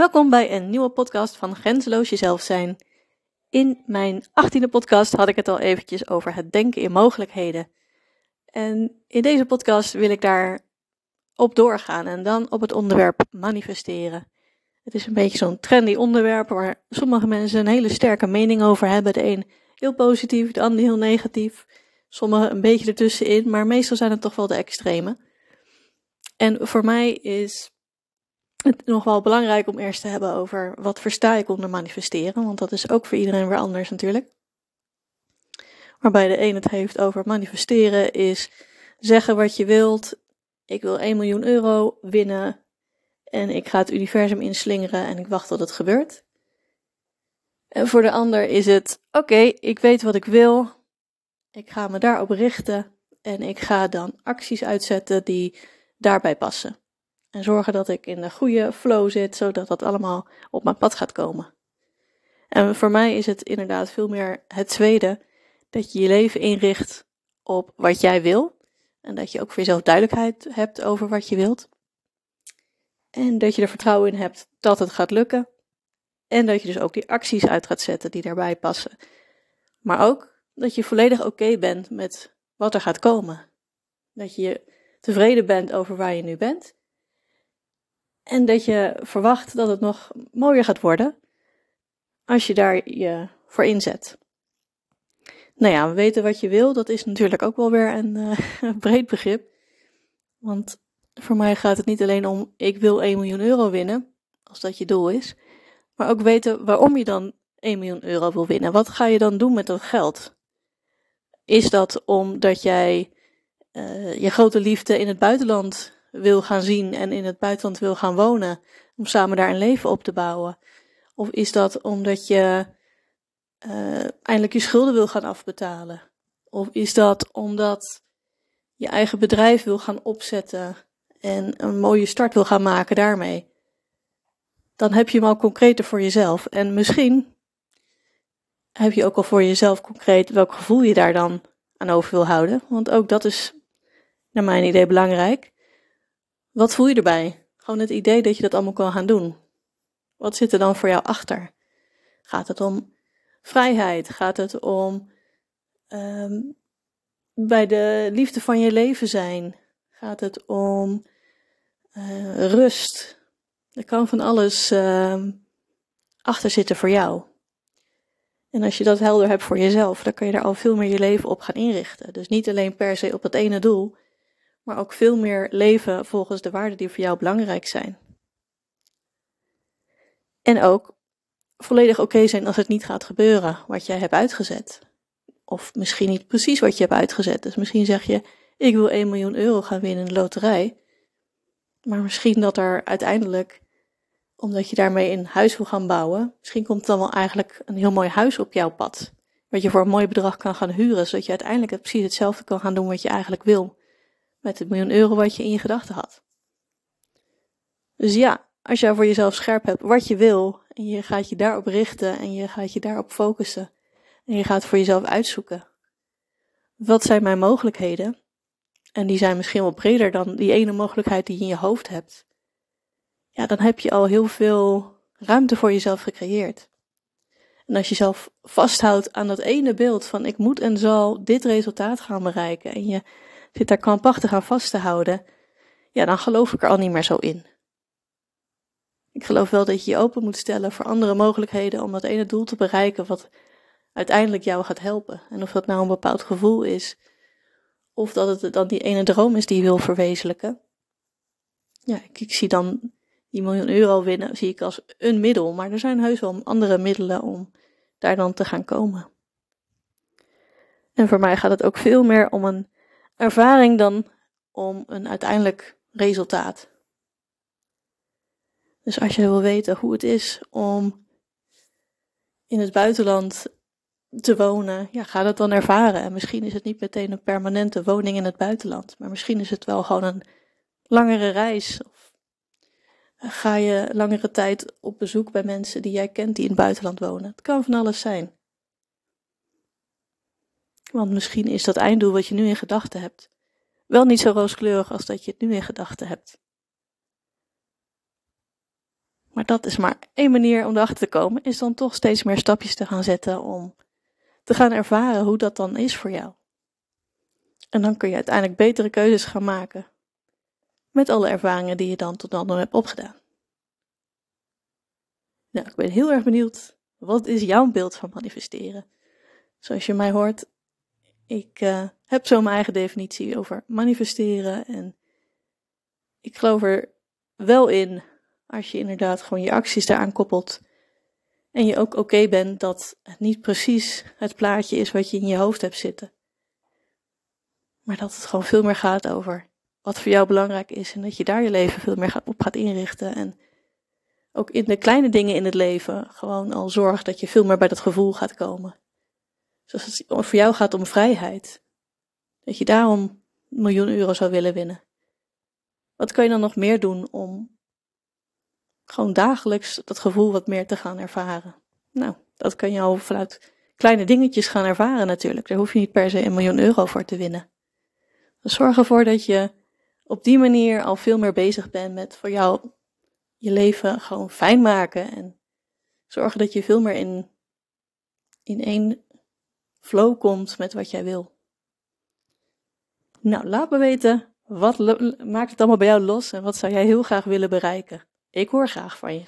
Welkom bij een nieuwe podcast van Grenzeloos Jezelf Zijn. In mijn achttiende podcast had ik het al eventjes over het denken in mogelijkheden. En in deze podcast wil ik daar op doorgaan en dan op het onderwerp manifesteren. Het is een beetje zo'n trendy onderwerp waar sommige mensen een hele sterke mening over hebben. De een heel positief, de ander heel negatief. Sommigen een beetje ertussenin, maar meestal zijn het toch wel de extreme. En voor mij is het nog wel belangrijk om eerst te hebben over wat versta ik onder manifesteren, want dat is ook voor iedereen weer anders natuurlijk. Waarbij de een het heeft over manifesteren is zeggen wat je wilt. Ik wil 1 miljoen euro winnen en ik ga het universum inslingeren en ik wacht tot het gebeurt. En voor de ander is het oké, ik weet wat ik wil. Ik ga me daarop richten en ik ga dan acties uitzetten die daarbij passen. En zorgen dat ik in de goede flow zit, zodat dat allemaal op mijn pad gaat komen. En voor mij is het inderdaad veel meer het tweede, dat je je leven inricht op wat jij wil. En dat je ook voor jezelf duidelijkheid hebt over wat je wilt. En dat je er vertrouwen in hebt dat het gaat lukken. En dat je dus ook die acties uit gaat zetten die daarbij passen. Maar ook dat je volledig oké bent met wat er gaat komen. Dat je tevreden bent over waar je nu bent. En dat je verwacht dat het nog mooier gaat worden als je daar je voor inzet. Nou ja, weten wat je wil, dat is natuurlijk ook wel weer een uh, breed begrip. Want voor mij gaat het niet alleen om ik wil 1 miljoen euro winnen, als dat je doel is, maar ook weten waarom je dan 1 miljoen euro wil winnen. Wat ga je dan doen met dat geld? Is dat omdat jij uh, je grote liefde in het buitenland wil gaan zien en in het buitenland wil gaan wonen, om samen daar een leven op te bouwen? Of is dat omdat je uh, eindelijk je schulden wil gaan afbetalen? Of is dat omdat je eigen bedrijf wil gaan opzetten en een mooie start wil gaan maken daarmee? Dan heb je hem al concreter voor jezelf. En misschien heb je ook al voor jezelf concreet welk gevoel je daar dan aan over wil houden. Want ook dat is naar mijn idee belangrijk. Wat voel je erbij? Gewoon het idee dat je dat allemaal kan gaan doen. Wat zit er dan voor jou achter? Gaat het om vrijheid? Gaat het om um, bij de liefde van je leven zijn? Gaat het om uh, rust? Er kan van alles uh, achter zitten voor jou. En als je dat helder hebt voor jezelf, dan kan je daar al veel meer je leven op gaan inrichten. Dus niet alleen per se op het ene doel, maar ook veel meer leven volgens de waarden die voor jou belangrijk zijn. En ook volledig oké zijn als het niet gaat gebeuren wat jij hebt uitgezet. Of misschien niet precies wat je hebt uitgezet. Dus misschien zeg je: Ik wil 1 miljoen euro gaan winnen in de loterij. Maar misschien dat er uiteindelijk, omdat je daarmee een huis wil gaan bouwen, misschien komt dan wel eigenlijk een heel mooi huis op jouw pad. Wat je voor een mooi bedrag kan gaan huren, zodat je uiteindelijk precies hetzelfde kan gaan doen wat je eigenlijk wil met het miljoen euro wat je in je gedachten had. Dus ja, als jij voor jezelf scherp hebt wat je wil en je gaat je daarop richten en je gaat je daarop focussen en je gaat voor jezelf uitzoeken. Wat zijn mijn mogelijkheden? En die zijn misschien wel breder dan die ene mogelijkheid die je in je hoofd hebt. Ja, dan heb je al heel veel ruimte voor jezelf gecreëerd. En als je zelf vasthoudt aan dat ene beeld van ik moet en zal dit resultaat gaan bereiken en je zit daar krampachtig aan vast te houden, ja, dan geloof ik er al niet meer zo in. Ik geloof wel dat je je open moet stellen voor andere mogelijkheden om dat ene doel te bereiken wat uiteindelijk jou gaat helpen. En of dat nou een bepaald gevoel is, of dat het dan die ene droom is die je wil verwezenlijken. Ja, ik, ik zie dan die miljoen euro winnen, zie ik als een middel, maar er zijn heus wel andere middelen om daar dan te gaan komen. En voor mij gaat het ook veel meer om een ervaring dan om een uiteindelijk resultaat. Dus als je wil weten hoe het is om in het buitenland te wonen, ja, ga dat dan ervaren. En misschien is het niet meteen een permanente woning in het buitenland, maar misschien is het wel gewoon een langere reis. Ga je langere tijd op bezoek bij mensen die jij kent die in het buitenland wonen. Het kan van alles zijn. Want misschien is dat einddoel wat je nu in gedachten hebt wel niet zo rooskleurig als dat je het nu in gedachten hebt. Maar dat is maar één manier om erachter te komen, is dan toch steeds meer stapjes te gaan zetten om te gaan ervaren hoe dat dan is voor jou. En dan kun je uiteindelijk betere keuzes gaan maken. Met alle ervaringen die je dan tot dan toe hebt opgedaan. Nou, ik ben heel erg benieuwd. Wat is jouw beeld van manifesteren? Zoals je mij hoort, ik uh, heb zo mijn eigen definitie over manifesteren. En ik geloof er wel in als je inderdaad gewoon je acties daaraan koppelt. En je ook oké bent dat het niet precies het plaatje is wat je in je hoofd hebt zitten. Maar dat het gewoon veel meer gaat over wat voor jou belangrijk is. En dat je daar je leven veel meer op gaat inrichten. En ook in de kleine dingen in het leven gewoon al zorgt dat je veel meer bij dat gevoel gaat komen. Zoals het voor jou gaat om vrijheid. Dat je daarom een miljoen euro zou willen winnen. Wat kan je dan nog meer doen om gewoon dagelijks dat gevoel wat meer te gaan ervaren? Nou, dat kan je al vanuit kleine dingetjes gaan ervaren natuurlijk. Daar hoef je niet per se een miljoen euro voor te winnen. Dus zorg ervoor dat je op die manier al veel meer bezig bent met voor jou je leven gewoon fijn maken en zorgen dat je veel meer in, in één flow komt met wat jij wil. Nou, laat me weten, wat maakt het allemaal bij jou los en wat zou jij heel graag willen bereiken? Ik hoor graag van je.